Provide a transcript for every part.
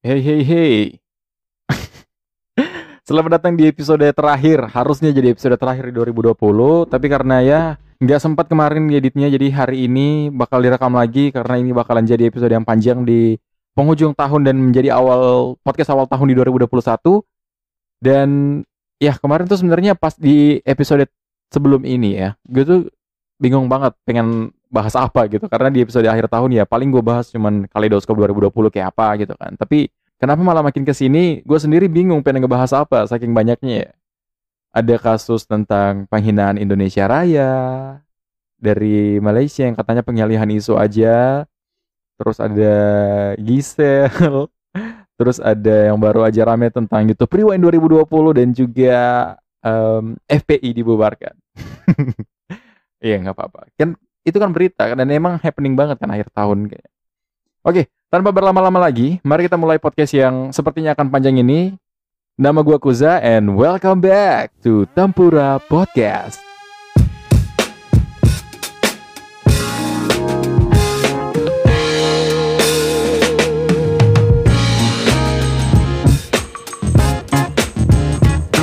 Hey hey hey. Selamat datang di episode terakhir. Harusnya jadi episode terakhir di 2020, tapi karena ya nggak sempat kemarin editnya, jadi hari ini bakal direkam lagi karena ini bakalan jadi episode yang panjang di penghujung tahun dan menjadi awal podcast awal tahun di 2021. Dan ya kemarin tuh sebenarnya pas di episode sebelum ini ya, gue tuh bingung banget pengen bahas apa gitu. Karena di episode akhir tahun ya paling gue bahas cuman kaleidoskop 2020 kayak apa gitu kan. Tapi kenapa malah makin ke sini gue sendiri bingung pengen ngebahas apa saking banyaknya ya. Ada kasus tentang penghinaan Indonesia Raya dari Malaysia yang katanya pengalihan isu aja. Terus ada Gisel terus ada yang baru aja rame tentang YouTube Rewind 2020 dan juga um, FPI dibubarkan. Iya nggak apa-apa. Kan itu kan berita dan emang happening banget kan akhir tahun kayak. Oke, tanpa berlama-lama lagi, mari kita mulai podcast yang sepertinya akan panjang ini. Nama gua Kuza and welcome back to Tempura Podcast.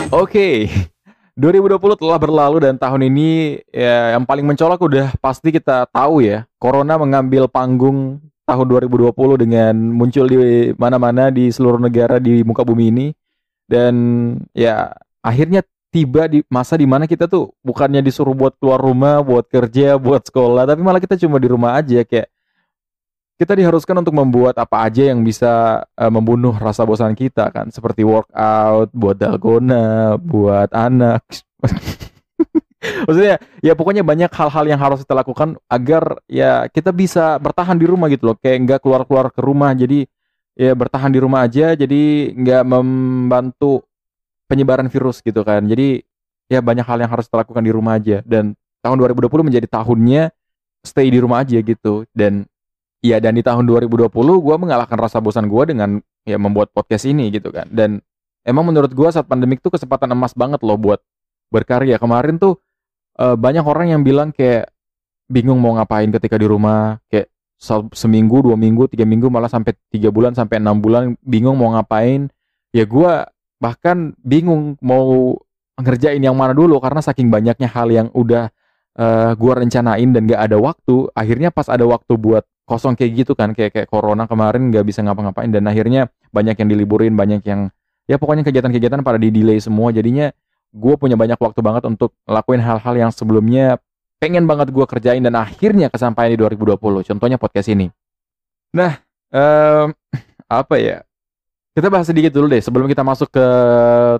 Oke, 2020 telah berlalu dan tahun ini ya yang paling mencolok udah pasti kita tahu ya. Corona mengambil panggung tahun 2020 dengan muncul di mana-mana di seluruh negara di muka bumi ini. Dan ya akhirnya tiba di masa di mana kita tuh bukannya disuruh buat keluar rumah, buat kerja, buat sekolah, tapi malah kita cuma di rumah aja kayak kita diharuskan untuk membuat apa aja yang bisa uh, membunuh rasa bosan kita kan? Seperti workout buat dalgona buat anak. Maksudnya ya pokoknya banyak hal-hal yang harus kita lakukan agar ya kita bisa bertahan di rumah gitu loh. Kayak nggak keluar-keluar ke rumah. Jadi ya bertahan di rumah aja jadi nggak membantu penyebaran virus gitu kan. Jadi ya banyak hal yang harus kita lakukan di rumah aja. Dan tahun 2020 menjadi tahunnya stay di rumah aja gitu. Dan Iya dan di tahun 2020 gue mengalahkan rasa bosan gue dengan ya membuat podcast ini gitu kan. Dan emang menurut gue saat pandemik tuh kesempatan emas banget loh buat berkarya. Kemarin tuh uh, banyak orang yang bilang kayak bingung mau ngapain ketika di rumah. Kayak seminggu, dua minggu, tiga minggu, malah sampai tiga bulan, sampai enam bulan bingung mau ngapain. Ya gue bahkan bingung mau ngerjain yang mana dulu karena saking banyaknya hal yang udah uh, gue rencanain dan gak ada waktu. Akhirnya pas ada waktu buat kosong kayak gitu kan kayak kayak corona kemarin nggak bisa ngapa-ngapain dan akhirnya banyak yang diliburin banyak yang ya pokoknya kegiatan-kegiatan pada di delay semua. Jadinya gue punya banyak waktu banget untuk lakuin hal-hal yang sebelumnya pengen banget gue kerjain dan akhirnya kesampaian di 2020 contohnya podcast ini. Nah um, apa ya kita bahas sedikit dulu deh sebelum kita masuk ke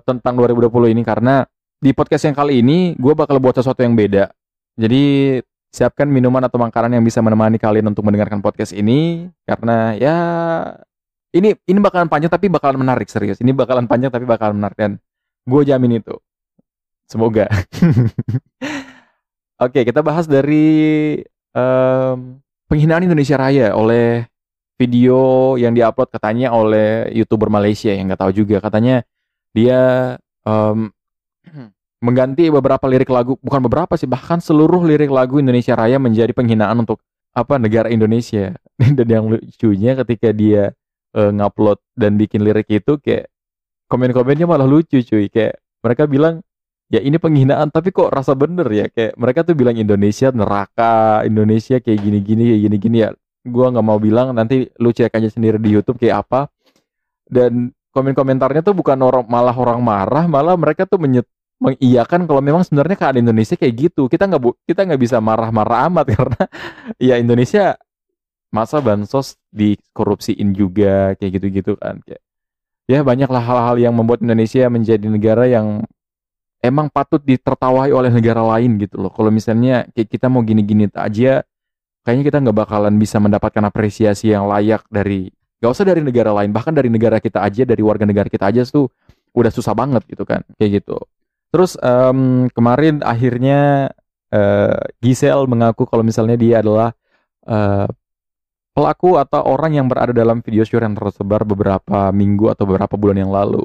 tentang 2020 ini karena di podcast yang kali ini gue bakal buat sesuatu yang beda. Jadi siapkan minuman atau makanan yang bisa menemani kalian untuk mendengarkan podcast ini karena ya ini ini bakalan panjang tapi bakalan menarik serius. Ini bakalan panjang tapi bakalan menarik dan gue jamin itu. Semoga. Oke kita bahas dari um, penghinaan Indonesia Raya oleh video yang diupload katanya oleh youtuber Malaysia yang nggak tahu juga. Katanya dia um, mengganti beberapa lirik lagu bukan beberapa sih bahkan seluruh lirik lagu Indonesia Raya menjadi penghinaan untuk apa negara Indonesia. Dan yang lucunya ketika dia uh, ngupload dan bikin lirik itu kayak komen-komennya malah lucu cuy. Kayak mereka bilang ya ini penghinaan tapi kok rasa bener ya? Kayak mereka tuh bilang Indonesia neraka Indonesia kayak gini-gini kayak gini-gini. Ya gua nggak mau bilang nanti lu cek aja sendiri di YouTube kayak apa. Dan komen-komentarnya tuh bukan orang malah orang marah malah mereka tuh menyet mengiyakan kalau memang sebenarnya keadaan Indonesia kayak gitu. Kita nggak bu kita nggak bisa marah-marah amat karena ya Indonesia masa bansos dikorupsiin juga kayak gitu-gitu kan. Kayak ya banyaklah hal-hal yang membuat Indonesia menjadi negara yang emang patut ditertawai oleh negara lain gitu loh. Kalau misalnya kayak kita mau gini-gini aja kayaknya kita nggak bakalan bisa mendapatkan apresiasi yang layak dari gak usah dari negara lain bahkan dari negara kita aja dari warga negara kita aja tuh udah susah banget gitu kan kayak gitu Terus um, kemarin akhirnya uh, Giselle mengaku kalau misalnya dia adalah uh, pelaku atau orang yang berada dalam video share yang tersebar beberapa minggu atau beberapa bulan yang lalu.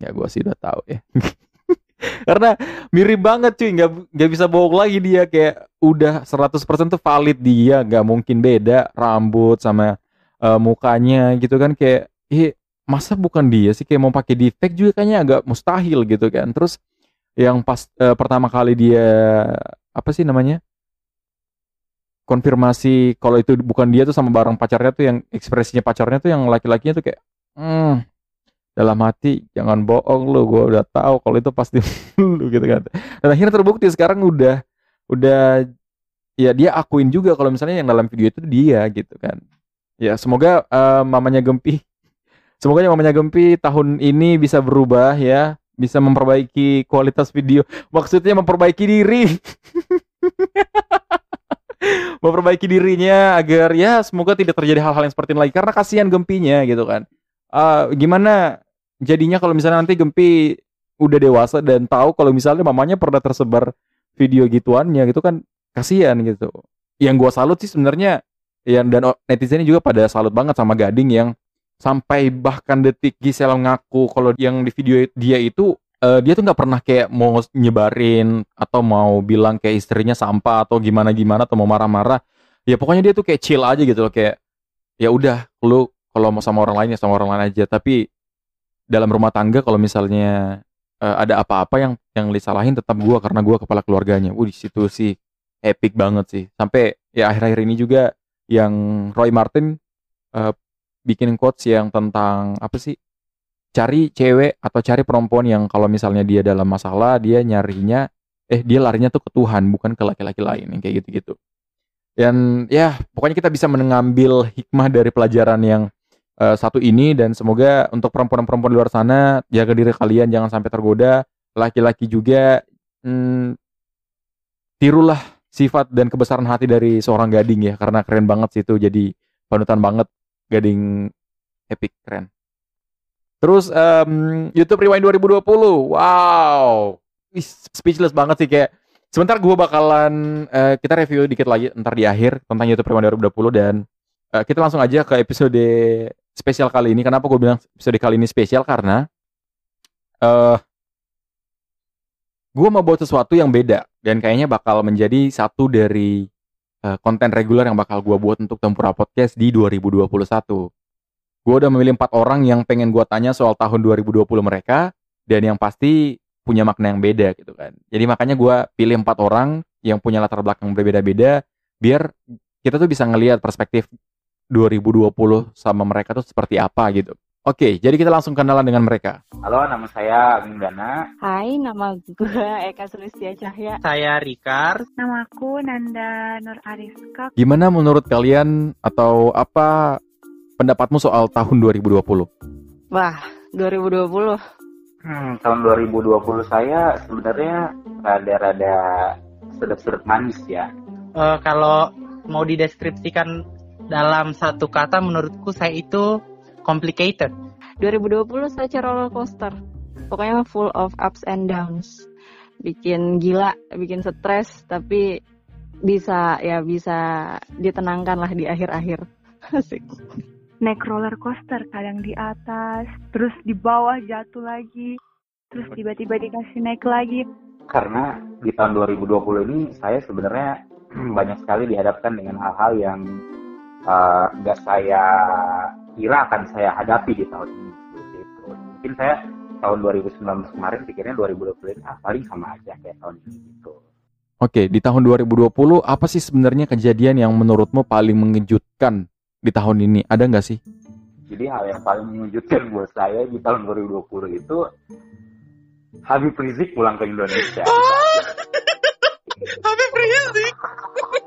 Ya gue sih udah tahu ya. Karena mirip banget cuy, nggak nggak bisa bohong lagi dia. Kayak udah 100% tuh valid dia, nggak mungkin beda rambut sama uh, mukanya gitu kan. Kayak ih masa bukan dia sih? Kayak mau pakai defect juga kayaknya agak mustahil gitu kan. Terus yang pas uh, pertama kali dia apa sih namanya? Konfirmasi kalau itu bukan dia tuh sama bareng pacarnya tuh yang ekspresinya pacarnya tuh yang laki-lakinya tuh kayak hmm, dalam hati jangan bohong lu gue udah tahu kalau itu pasti lu gitu kan. Dan akhirnya terbukti sekarang udah udah ya dia akuin juga kalau misalnya yang dalam video itu dia gitu kan. Ya semoga uh, mamanya Gempi Semoga yang mamanya Gempi tahun ini bisa berubah ya, bisa memperbaiki kualitas video. Maksudnya memperbaiki diri. memperbaiki dirinya agar ya semoga tidak terjadi hal-hal yang seperti ini lagi karena kasihan Gempinya gitu kan. Uh, gimana jadinya kalau misalnya nanti Gempi udah dewasa dan tahu kalau misalnya mamanya pernah tersebar video gituannya gitu kan kasihan gitu. Yang gua salut sih sebenarnya yang dan netizen juga pada salut banget sama Gading yang sampai bahkan detik Gisel ngaku kalau yang di video dia itu uh, dia tuh nggak pernah kayak mau nyebarin atau mau bilang kayak istrinya sampah atau gimana gimana atau mau marah-marah ya pokoknya dia tuh kayak chill aja gitu loh kayak ya udah lu kalau mau sama orang lain ya sama orang lain aja tapi dalam rumah tangga kalau misalnya uh, ada apa-apa yang yang disalahin tetap gua karena gua kepala keluarganya. Wih, di situ sih epic banget sih. Sampai ya akhir-akhir ini juga yang Roy Martin uh, bikin quotes yang tentang apa sih? Cari cewek atau cari perempuan yang kalau misalnya dia dalam masalah dia nyarinya eh dia larinya tuh ke Tuhan bukan ke laki-laki lain yang kayak gitu-gitu. Dan ya pokoknya kita bisa mengambil hikmah dari pelajaran yang uh, satu ini dan semoga untuk perempuan-perempuan di luar sana jaga diri kalian jangan sampai tergoda. Laki-laki juga hmm, tirulah sifat dan kebesaran hati dari seorang gading ya karena keren banget sih itu jadi panutan banget Gading epic keren. Terus um, YouTube Rewind 2020, wow, speechless banget sih kayak. Sebentar gue bakalan uh, kita review dikit lagi ntar di akhir tentang YouTube Rewind 2020 dan uh, kita langsung aja ke episode spesial kali ini. Kenapa gue bilang episode kali ini spesial karena uh, gue mau buat sesuatu yang beda dan kayaknya bakal menjadi satu dari uh, konten reguler yang bakal gue buat untuk Tempura Podcast di 2021. Gue udah memilih empat orang yang pengen gue tanya soal tahun 2020 mereka dan yang pasti punya makna yang beda gitu kan. Jadi makanya gue pilih empat orang yang punya latar belakang berbeda-beda biar kita tuh bisa ngelihat perspektif 2020 sama mereka tuh seperti apa gitu. Oke, jadi kita langsung kenalan dengan mereka. Halo, nama saya Agung Dana. Hai, nama gue Eka Sulistia Cahya. Saya Rikar. Nama aku Nanda Nur Ariska. Gimana menurut kalian atau apa pendapatmu soal tahun 2020? Wah, 2020. Hmm, tahun 2020 saya sebenarnya rada-rada sedap-sedap manis ya. Uh, kalau mau dideskripsikan dalam satu kata, menurutku saya itu complicated. 2020 saya roller coaster. Pokoknya full of ups and downs. Bikin gila, bikin stres, tapi bisa ya bisa ditenangkan lah di akhir-akhir. Asik. Naik roller coaster, kadang di atas, terus di bawah jatuh lagi, terus tiba-tiba dikasih naik lagi. Karena di tahun 2020 ini saya sebenarnya banyak sekali dihadapkan dengan hal-hal yang uh, nggak saya kira akan saya hadapi di tahun ini seperti itu. Mungkin saya tahun 2019 kemarin pikirnya 2020 ini ah, paling sama aja kayak tahun ini gitu. Oke, di tahun 2020 apa sih sebenarnya kejadian yang menurutmu paling mengejutkan di tahun ini? Ada nggak sih? Jadi hal yang paling mengejutkan buat saya di tahun 2020 itu Habib Rizik pulang ke Indonesia. Habib Rizik.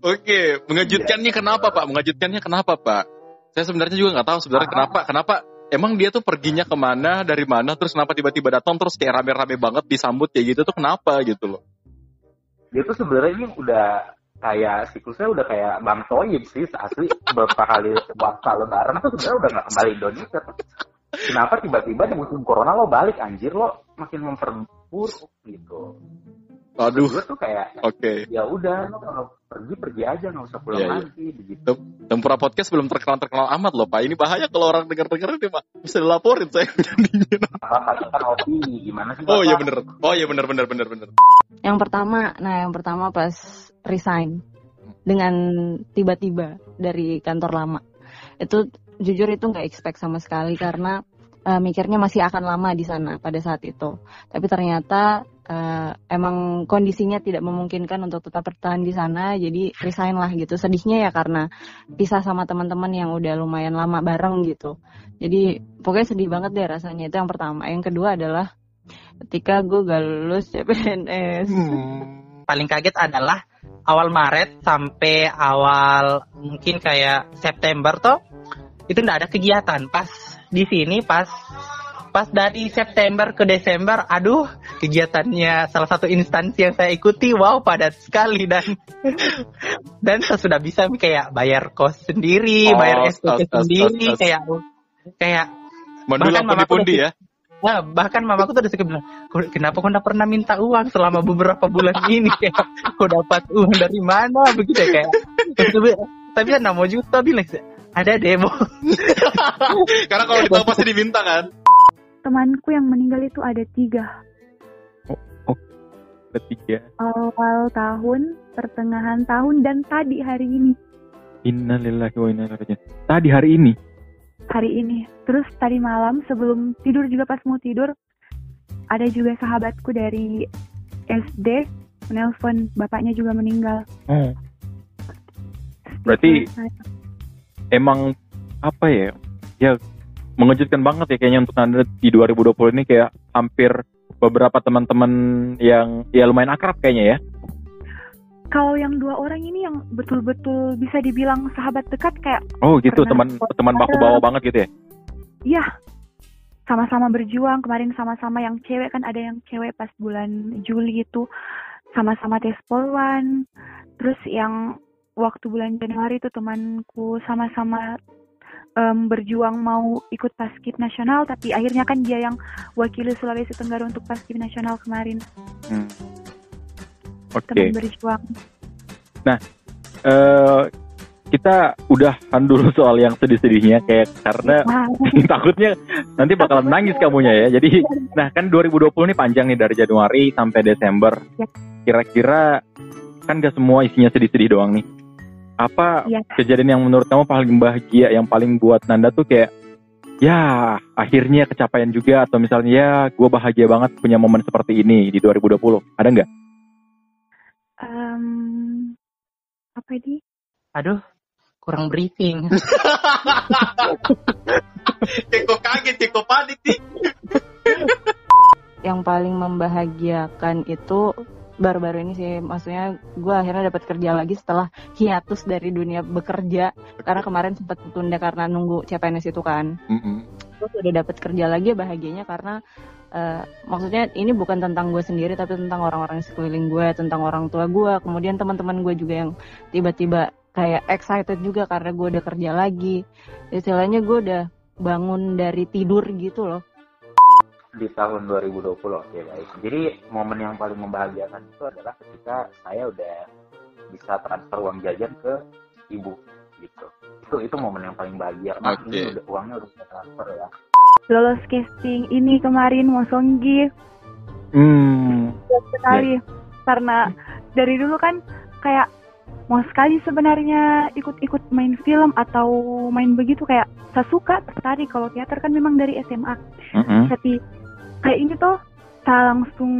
Oke, mengejutkannya kenapa Pak? Mengejutkannya kenapa Pak? Saya sebenarnya juga nggak tahu sebenarnya kenapa. Kenapa? Emang dia tuh perginya ke mana, dari mana, terus kenapa tiba-tiba datang, terus kayak rame-rame banget disambut kayak gitu tuh kenapa gitu loh? Dia tuh sebenarnya ini udah kayak siklusnya udah kayak Bang Toyib sih asli beberapa kali waktu lebaran tuh sebenarnya udah nggak kembali Indonesia kenapa tiba-tiba di musim corona lo balik anjir lo makin memperburuk gitu Aduh. Gue tuh kayak, oke. Okay. Ya udah, lo kalau pergi pergi aja nggak usah pulang yeah, iya. lagi, yeah. begitu. Tempura podcast belum terkenal terkenal amat loh pak. Ini bahaya kalau orang dengar dengar ini pak. Bisa dilaporin saya kan opini gimana sih? Oh iya bener. Oh iya bener bener bener bener. Yang pertama, nah yang pertama pas resign dengan tiba-tiba dari kantor lama. Itu jujur itu nggak expect sama sekali karena uh, mikirnya masih akan lama di sana pada saat itu. Tapi ternyata uh, emang kondisinya tidak memungkinkan untuk tetap bertahan di sana, jadi resign lah gitu. Sedihnya ya karena pisah sama teman-teman yang udah lumayan lama bareng gitu. Jadi pokoknya sedih banget deh rasanya itu yang pertama. Yang kedua adalah ketika gue gak lulus CPNS. Hmm. Paling kaget adalah awal Maret sampai awal mungkin kayak September tuh itu nggak ada kegiatan. Pas di sini pas pas dari September ke Desember, aduh kegiatannya salah satu instansi yang saya ikuti, wow padat sekali dan dan saya sudah bisa kayak bayar kos sendiri, Oh, bayar SPP sendiri, kos, kos. kayak kayak Mendulang pundi-pundi udah- ya. Nah, bahkan mamaku tuh udah suka bilang, "Kok- kenapa kau nggak pernah minta uang selama beberapa bulan ini? Kayak, kau dapat uang dari mana? Begitu ya, kayak. Tapi, tapi kan mau juta bilang, ada demo. Karena kalau ditahu pasti diminta kan. Temanku yang meninggal itu ada tiga. Ketiga. Awal tahun, pertengahan tahun, dan tadi hari ini. Innalillahi wa inna ilaihi. Tadi hari ini. Hari ini. Terus tadi malam sebelum tidur juga pas mau tidur, ada juga sahabatku dari SD menelpon bapaknya juga meninggal. Oh. Berarti- Emang apa ya? Ya mengejutkan banget ya kayaknya untuk Anda di 2020 ini kayak hampir beberapa teman-teman yang ya lumayan akrab kayaknya ya. kalau yang dua orang ini yang betul-betul bisa dibilang sahabat dekat kayak Oh gitu teman teman baku bawa banget gitu ya. Iya, sama-sama berjuang. Kemarin sama-sama yang cewek kan ada yang cewek pas bulan Juli itu sama-sama tes polwan. Terus yang waktu bulan Januari itu temanku sama-sama em, berjuang mau ikut paskib nasional, tapi akhirnya kan dia yang wakili Sulawesi Tenggara untuk paskib nasional kemarin. Hmm. Oke. Teman berjuang. eh kita udahan dulu soal yang sedih-sedihnya kayak karena Wah, takutnya nanti bakalan nangis kamunya ya. Jadi nah kan 2020 ini panjang nih dari Januari sampai Desember. Ya. Kira-kira kan gak semua isinya sedih-sedih doang nih. Apa Ya. kejadian yang menurut kamu paling bahagia, yang paling buat Nanda tuh kayak ya akhirnya kecapaian juga atau misalnya ya gue bahagia banget punya momen seperti ini di 2020. Ada nggak? em, apa ini? Aduh, kurang briefing. Kok kaget, kok panik nih. Yang paling membahagiakan itu baru-baru ini sih, maksudnya gue akhirnya dapat kerja lagi setelah hiatus dari dunia bekerja karena kemarin sempat ditunda karena nunggu CPNS itu kan. Terus udah dapat kerja lagi bahagianya karena eh, maksudnya ini bukan tentang gue sendiri tapi tentang orang-orang di sekeliling gue, tentang orang tua gue, kemudian teman-teman gue juga yang tiba-tiba kayak excited juga karena gue udah kerja lagi. Istilahnya gue udah bangun dari tidur gitu loh. Di tahun 2020 oke baik. Jadi momen yang paling membahagiakan itu adalah ketika saya udah bisa transfer uang jajan ke ibu gitu. Itu itu momen yang paling bahagia. Nah Oke. ini udah uangnya udah bisa transfer ya? Lolos casting ini kemarin Mosonggi Hmm. sekali. Karena dari dulu kan kayak mau sekali sebenarnya ikut-ikut main film atau main begitu kayak saya suka tertarik kalau teater kan memang dari SMA Mm-mm. tapi kayak ini tuh saya langsung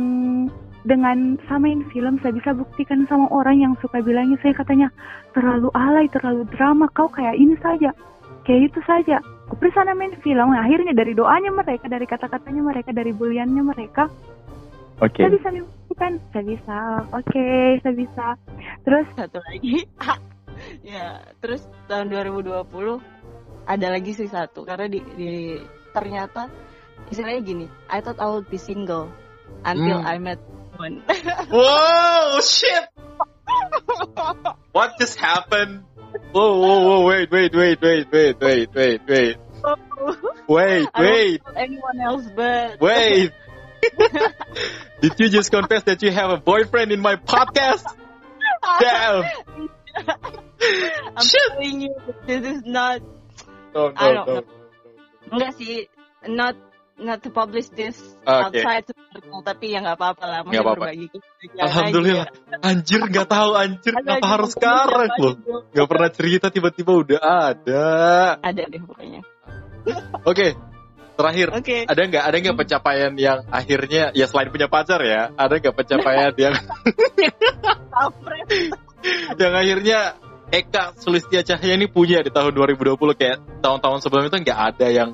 dengan samain film saya bisa buktikan sama orang yang suka bilangnya saya katanya terlalu alay terlalu drama kau kayak ini saja kayak itu saja aku sana main film Nah, akhirnya dari doanya mereka dari kata-katanya mereka dari buliannya mereka Oke. saya bisa membuktikan saya bisa oke saya bisa terus Satu lagi. ya, terus tahun 2020 ada lagi sih satu karena di, di ternyata istilahnya gini, I thought I would be single until Hmm. I met one. Wow, shit. What just happened? Whoa, whoa, whoa, wait, wait, wait, wait, wait, wait, wait, wait. Wait, wait, anyone else but wait. Did you just confess that you have a boyfriend in my podcast? Damn. I'm Shit. telling you, this is not No, I don't no. know. enggak sih, not not to publish this Oke. outside to people, tapi ya nggak apa-apa lah. Mungkin Nggak apa-apa. berbagi kebahagiaan Alhamdulillah. Anjir nggak tahu anjir kenapa harus sekarang loh. Nggak pernah cerita tiba-tiba udah ada. Ada deh pokoknya. Oke. Terakhir, Oke. ada nggak ada nggak pencapaian yang akhirnya ya selain punya pacar ya, ada nggak pencapaian yang yang akhirnya Eka Sulistia Cahaya ini punya di tahun 2020 kayak tahun-tahun sebelumnya itu nggak ada yang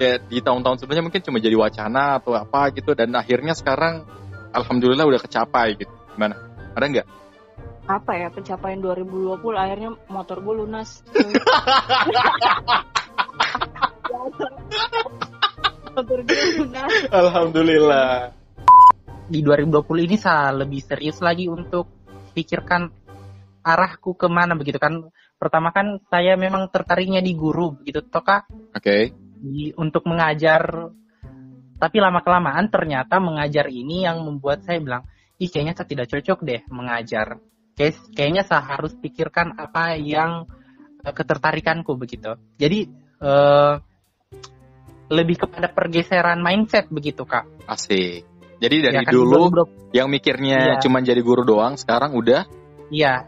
kayak di tahun-tahun sebelumnya mungkin cuma jadi wacana atau apa gitu dan akhirnya sekarang alhamdulillah udah kecapai gitu. Gimana? Ada nggak? Apa ya pencapaian 2020 akhirnya motor gue lunas. motor gue lunas. Alhamdulillah. di 2020 ini saya lebih serius lagi untuk pikirkan arahku ke mana begitu kan pertama kan saya memang tertariknya di guru begitu toh kak Oke. Di, untuk mengajar tapi lama kelamaan ternyata mengajar ini yang membuat saya bilang ih kayaknya saya tidak cocok deh mengajar. Kayak, kayaknya saya harus pikirkan apa yang eh, ketertarikanku begitu. Jadi eh, lebih kepada pergeseran mindset begitu kak. Asik. Jadi dari Ya kan, dulu 2020 yang mikirnya Iya. cuma jadi guru doang, sekarang udah? Iya,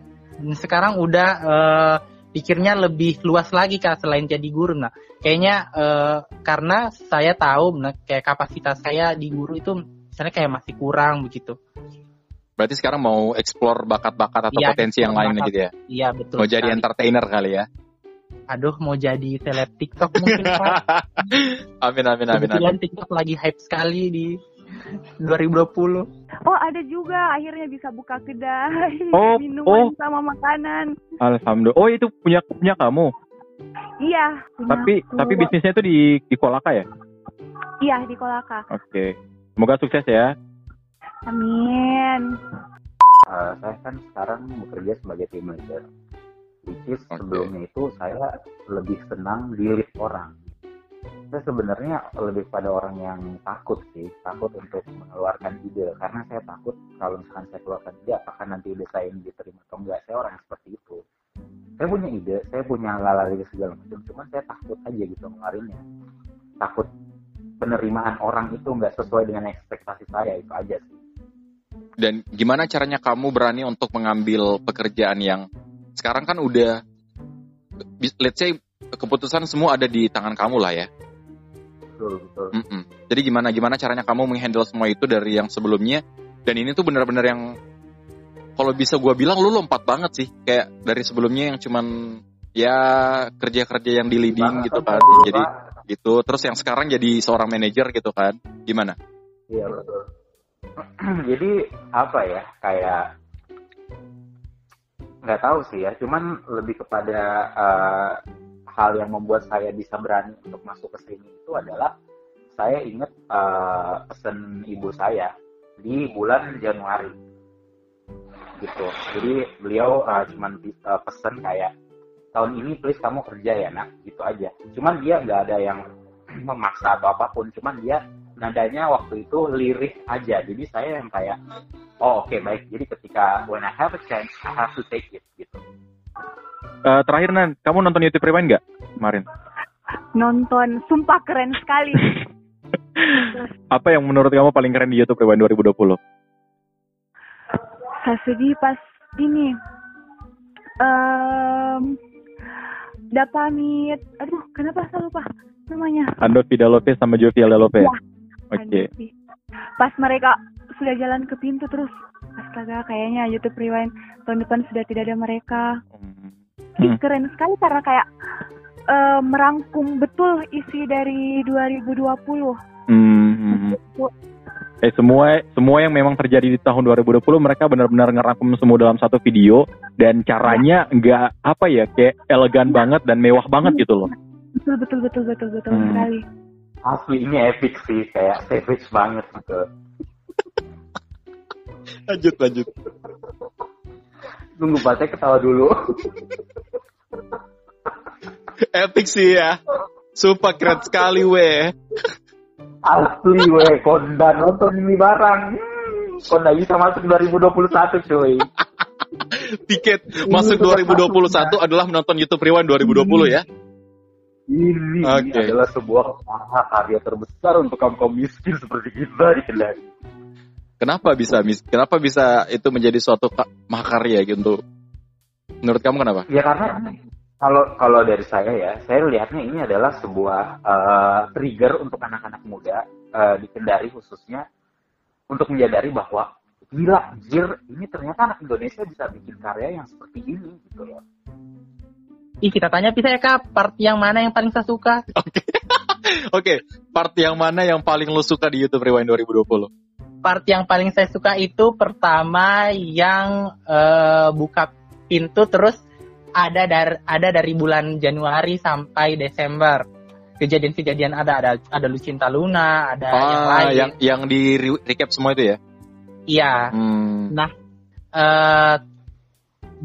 sekarang udah eh, pikirnya lebih luas lagi kak selain jadi guru. Nah, kayaknya eh, karena saya tahu, nah, kayak kapasitas saya di guru itu misalnya kayak masih kurang begitu. berarti sekarang mau explore bakat-bakat atau Iya, potensi yang lain bakat. gitu ya. Iya betul. Mau jadi sekali. entertainer kali ya. Aduh, mau jadi seleb TikTok mungkin kak. Amin amin amin amin. Kebetulan TikTok lagi hype sekali di 2020. Oh ada juga akhirnya bisa buka kedai Oh, minuman oh. sama makanan. Alhamdulillah. Oh itu punya punya kamu. Iya. punya Tapi aku. tapi bisnisnya itu di di Kolaka ya. Iya di Kolaka. Oke. Semoga sukses ya. Amin. Eh, saya kan sekarang bekerja sebagai team leader. Which is Oke. sebelumnya itu saya lebih senang di lead orang. Saya sebenarnya lebih pada orang yang takut sih, takut untuk mengeluarkan ide. Karena saya takut kalau misalkan saya keluarkan ide, apakah nanti ide saya ini diterima atau enggak. Saya orang yang seperti itu. Saya punya ide, saya punya lalari segala macam. Cuman saya takut aja gitu ngeluarinnya. Takut penerimaan orang itu nggak sesuai dengan ekspektasi saya itu aja sih. Dan gimana caranya kamu berani untuk mengambil pekerjaan yang sekarang kan udah let's say keputusan semua ada di tangan kamu lah ya. Betul betul. Mm-mm. Jadi gimana gimana caranya kamu menghandle semua itu dari yang sebelumnya dan ini tuh benar-benar yang kalau bisa gua bilang lu lompat banget sih kayak dari sebelumnya yang cuman ya kerja-kerja yang di leading Banget gitu kan, Jadi gitu terus yang sekarang jadi seorang manajer gitu kan. Gimana? Iya betul. Jadi apa ya kayak nggak tahu sih ya, cuman lebih kepada eh, hal yang membuat saya bisa berani untuk masuk ke sini itu adalah saya ingat eh, pesan ibu saya di bulan Januari. Gitu. Jadi beliau eh, cuman eh, pesan kayak tahun ini please kamu kerja ya nak. Gitu aja. Cuman dia nggak ada yang memaksa atau apa pun, cuman dia nadanya waktu itu lirih aja. Jadi saya yang kayak oh oke baik. Jadi ketika when I have a chance I have to take it gitu Eh, terakhir Nan, kamu nonton YouTube Rewind nggak kemarin? Nonton, sumpah keren sekali. Apa yang menurut kamu paling keren di YouTube Rewind 2020? Saya sedih pas ini. Um, udah pamit. Aduh, kenapa saya lupa namanya? Ando Vida Lopez sama Jovia Lopez. Ya. Oke. Sih. Pas mereka sudah jalan ke pintu terus, astaga, kayaknya YouTube Rewind tahun depan sudah tidak ada mereka. Ih, Hmm. keren sekali karena kayak eh, merangkum betul isi dari 2020. Hmm, hmm, hmm. Eh semua semua yang memang terjadi di tahun 2020 mereka benar-benar ngerangkum semua dalam satu video dan caranya nggak apa ya kayak elegan banget dan mewah banget gitu loh. Betul betul betul betul betul Hmm. sekali. asli ini epic sih kayak savage banget gitu Lanjut lanjut. tunggu Pak, saya ketawa dulu Epic sih ya. Sumpah keren sekali weh. asli weh konda nonton ini barang hmm, konda bisa masuk 2021 cuy Tiket masuk 2021 adalah menonton YouTube Rewind 2020 ya. Ini Oke. adalah sebuah karya terbesar untuk kaum kaum miskin seperti kita di Kendari. Kenapa bisa mis- kenapa bisa itu menjadi suatu ka- mahakarya gitu? Menurut kamu kenapa? Ya karena kalau kalau dari saya ya, saya lihatnya ini adalah sebuah eh, trigger untuk anak-anak muda eh, di Kendari khususnya untuk menyadari bahwa gila, anjir, ini ternyata anak Indonesia bisa bikin karya yang seperti ini gitu loh. Ih, kita tanya bisa ya kak, part yang mana yang paling saya suka? Oke, part yang mana yang paling lo suka di YouTube Rewind 2020? Part yang paling saya suka itu pertama yang eh, buka pintu terus ada dari ada dari bulan Januari sampai Desember. Kejadian-kejadian ada ada ada Lucinta Luna, ada yang Ah, lain. yang yang di re- recap semua itu ya? Iya. Hmm. eh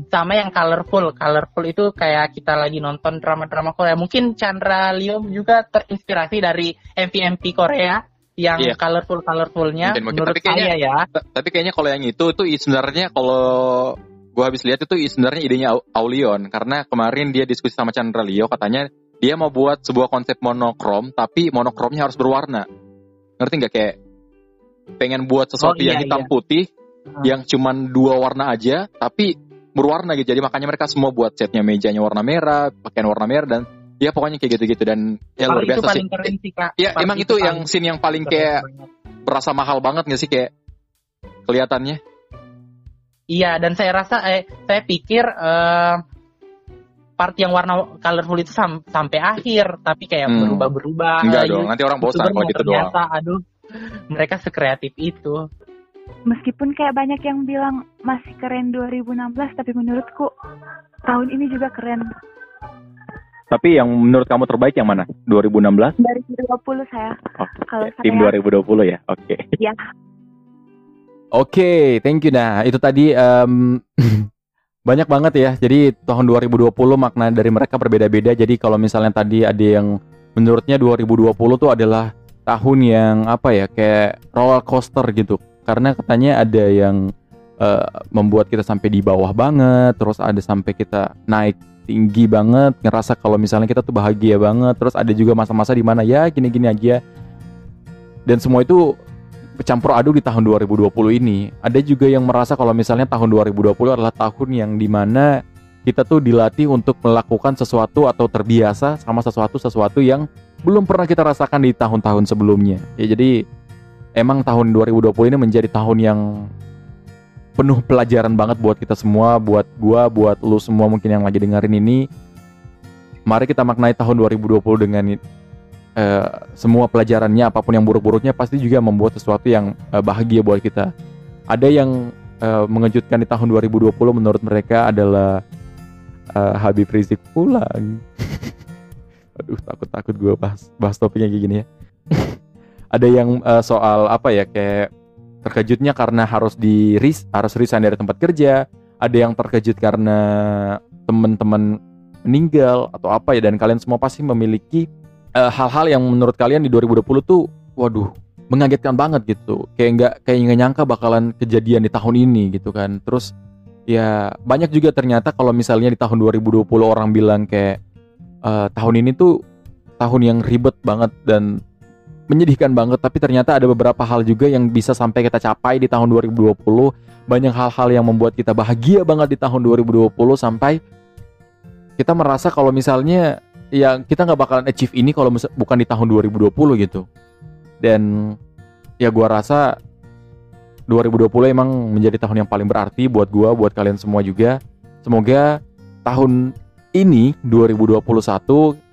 sama yang colorful, colorful itu kayak kita lagi nonton drama-drama Korea. Mungkin Chandra Leo juga terinspirasi dari MV-MV Korea yang Iya. colorful colorfulnya. Menurut Tapi kayaknya- saya ya, Tapi kayaknya kalau yang itu tuh i- sebenarnya kalau gua habis lihat itu sebenarnya idenya Au- Aulion karena kemarin dia diskusi sama Chandra Leo katanya dia mau buat sebuah konsep monokrom tapi monokromnya harus berwarna. Ngerti nggak kayak pengen buat sesuatu Oh, iya, yang hitam iya. putih Hmm. yang cuman dua warna aja tapi berwarna gitu. Jadi makanya mereka semua buat setnya mejanya warna merah, pakaian warna merah dan ya pokoknya kayak gitu-gitu dan ya luar itu biasa sih. keren sih kak. Ya emang itu yang paling scene yang paling kayak berasa mahal banget nggak sih kayak kelihatannya? Iya, dan saya rasa eh saya pikir eh part yang warna colorful itu sam- sampai akhir, tapi kayak Hmm. berubah-berubah. Enggak dong, nanti orang bosan kalau gitu doang. aduh, mereka sekreatif itu. Meskipun kayak banyak yang bilang masih keren 2016, tapi menurutku tahun ini juga keren. Tapi yang menurut kamu terbaik yang mana? 2016? Dari 2020 saya. Oke, Kalau tim saya- 2020 ya. Oke. Ya, Oke, thank you. Nah, itu tadi em, banyak banget ya. Jadi tahun 2020 makna dari mereka berbeda-beda. Jadi kalau misalnya tadi ada yang menurutnya 2020 tuh adalah tahun yang apa ya, kayak roller coaster gitu. Karena katanya ada yang eh, membuat kita sampai di bawah banget, terus ada sampai kita naik tinggi banget, ngerasa kalau misalnya kita tuh bahagia banget, terus ada juga masa-masa di mana ya gini-gini aja. Dan semua itu campur aduk di tahun 2020 ini. Ada juga yang merasa kalau misalnya tahun 2020 adalah tahun yang di mana kita tuh dilatih untuk melakukan sesuatu atau terbiasa sama sesuatu-sesuatu yang belum pernah kita rasakan di tahun-tahun sebelumnya. Ya jadi emang tahun 2020 ini menjadi tahun yang penuh pelajaran banget buat kita semua, buat gua, buat lu semua mungkin yang lagi dengerin ini. Mari kita maknai tahun 2020 dengan eh, semua pelajarannya apa pun yang buruk-buruknya pasti juga membuat sesuatu yang eh, bahagia buat kita. Ada yang eh, mengejutkan di tahun 2020 menurut mereka adalah eh, Habib Rizik pulang. Aduh takut-takut gue bahas bahas topiknya kayak gini ya. Ada yang eh, soal apa ya kayak terkejutnya karena harus di ris harus resign dari tempat kerja. Ada yang terkejut karena teman-teman meninggal atau apa ya dan kalian semua pasti memiliki eh, hal-hal yang menurut kalian di 2020 tuh waduh mengagetkan banget gitu. Kayak nggak kayak nggak nyangka bakalan kejadian di tahun ini gitu kan. Terus ya banyak juga ternyata kalau misalnya di tahun 2020 orang bilang kayak eh, tahun ini tuh tahun yang ribet banget dan menyedihkan banget. Tapi ternyata ada beberapa hal juga yang bisa sampai kita capai di tahun 2020 banyak hal-hal yang membuat kita bahagia banget di tahun 2020 sampai kita merasa kalau misalnya ya kita nggak bakalan achieve ini kalau bukan di tahun 2020 gitu. Dan ya gua rasa 2020 emang menjadi tahun yang paling berarti buat gua buat kalian semua juga. Semoga tahun ini 2021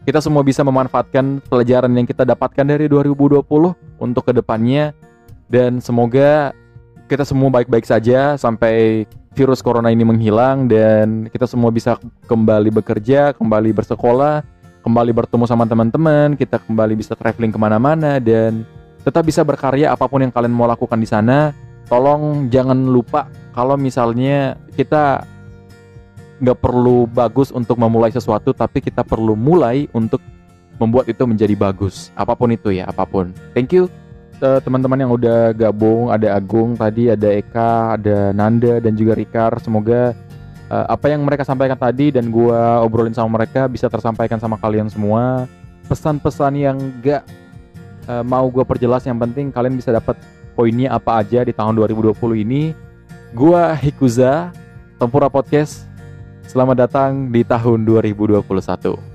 kita semua bisa memanfaatkan pelajaran yang kita dapatkan dari 2020 untuk ke depannya. Dan semoga kita semua baik-baik saja sampai virus corona ini menghilang dan kita semua bisa kembali bekerja, kembali bersekolah, kembali bertemu sama teman-teman, kita kembali bisa traveling ke mana-mana dan tetap bisa berkarya apa pun yang kalian mau lakukan di sana. Tolong jangan lupa kalau misalnya kita nggak perlu bagus untuk memulai sesuatu, tapi kita perlu mulai untuk membuat itu menjadi bagus. Apa pun itu ya, apa pun. Thank you eh, teman-teman yang udah gabung. Ada Agung tadi, ada Eka, ada Nanda dan juga Rikar. Semoga eh, apa yang mereka sampaikan tadi dan gua obrolin sama mereka bisa tersampaikan sama kalian semua. Pesan-pesan yang gak eh, mau gua perjelas yang penting kalian bisa dapat poinnya apa aja di tahun 2020 ini. Gua Hikuza, Tempura Podcast. Selamat datang di tahun 2021.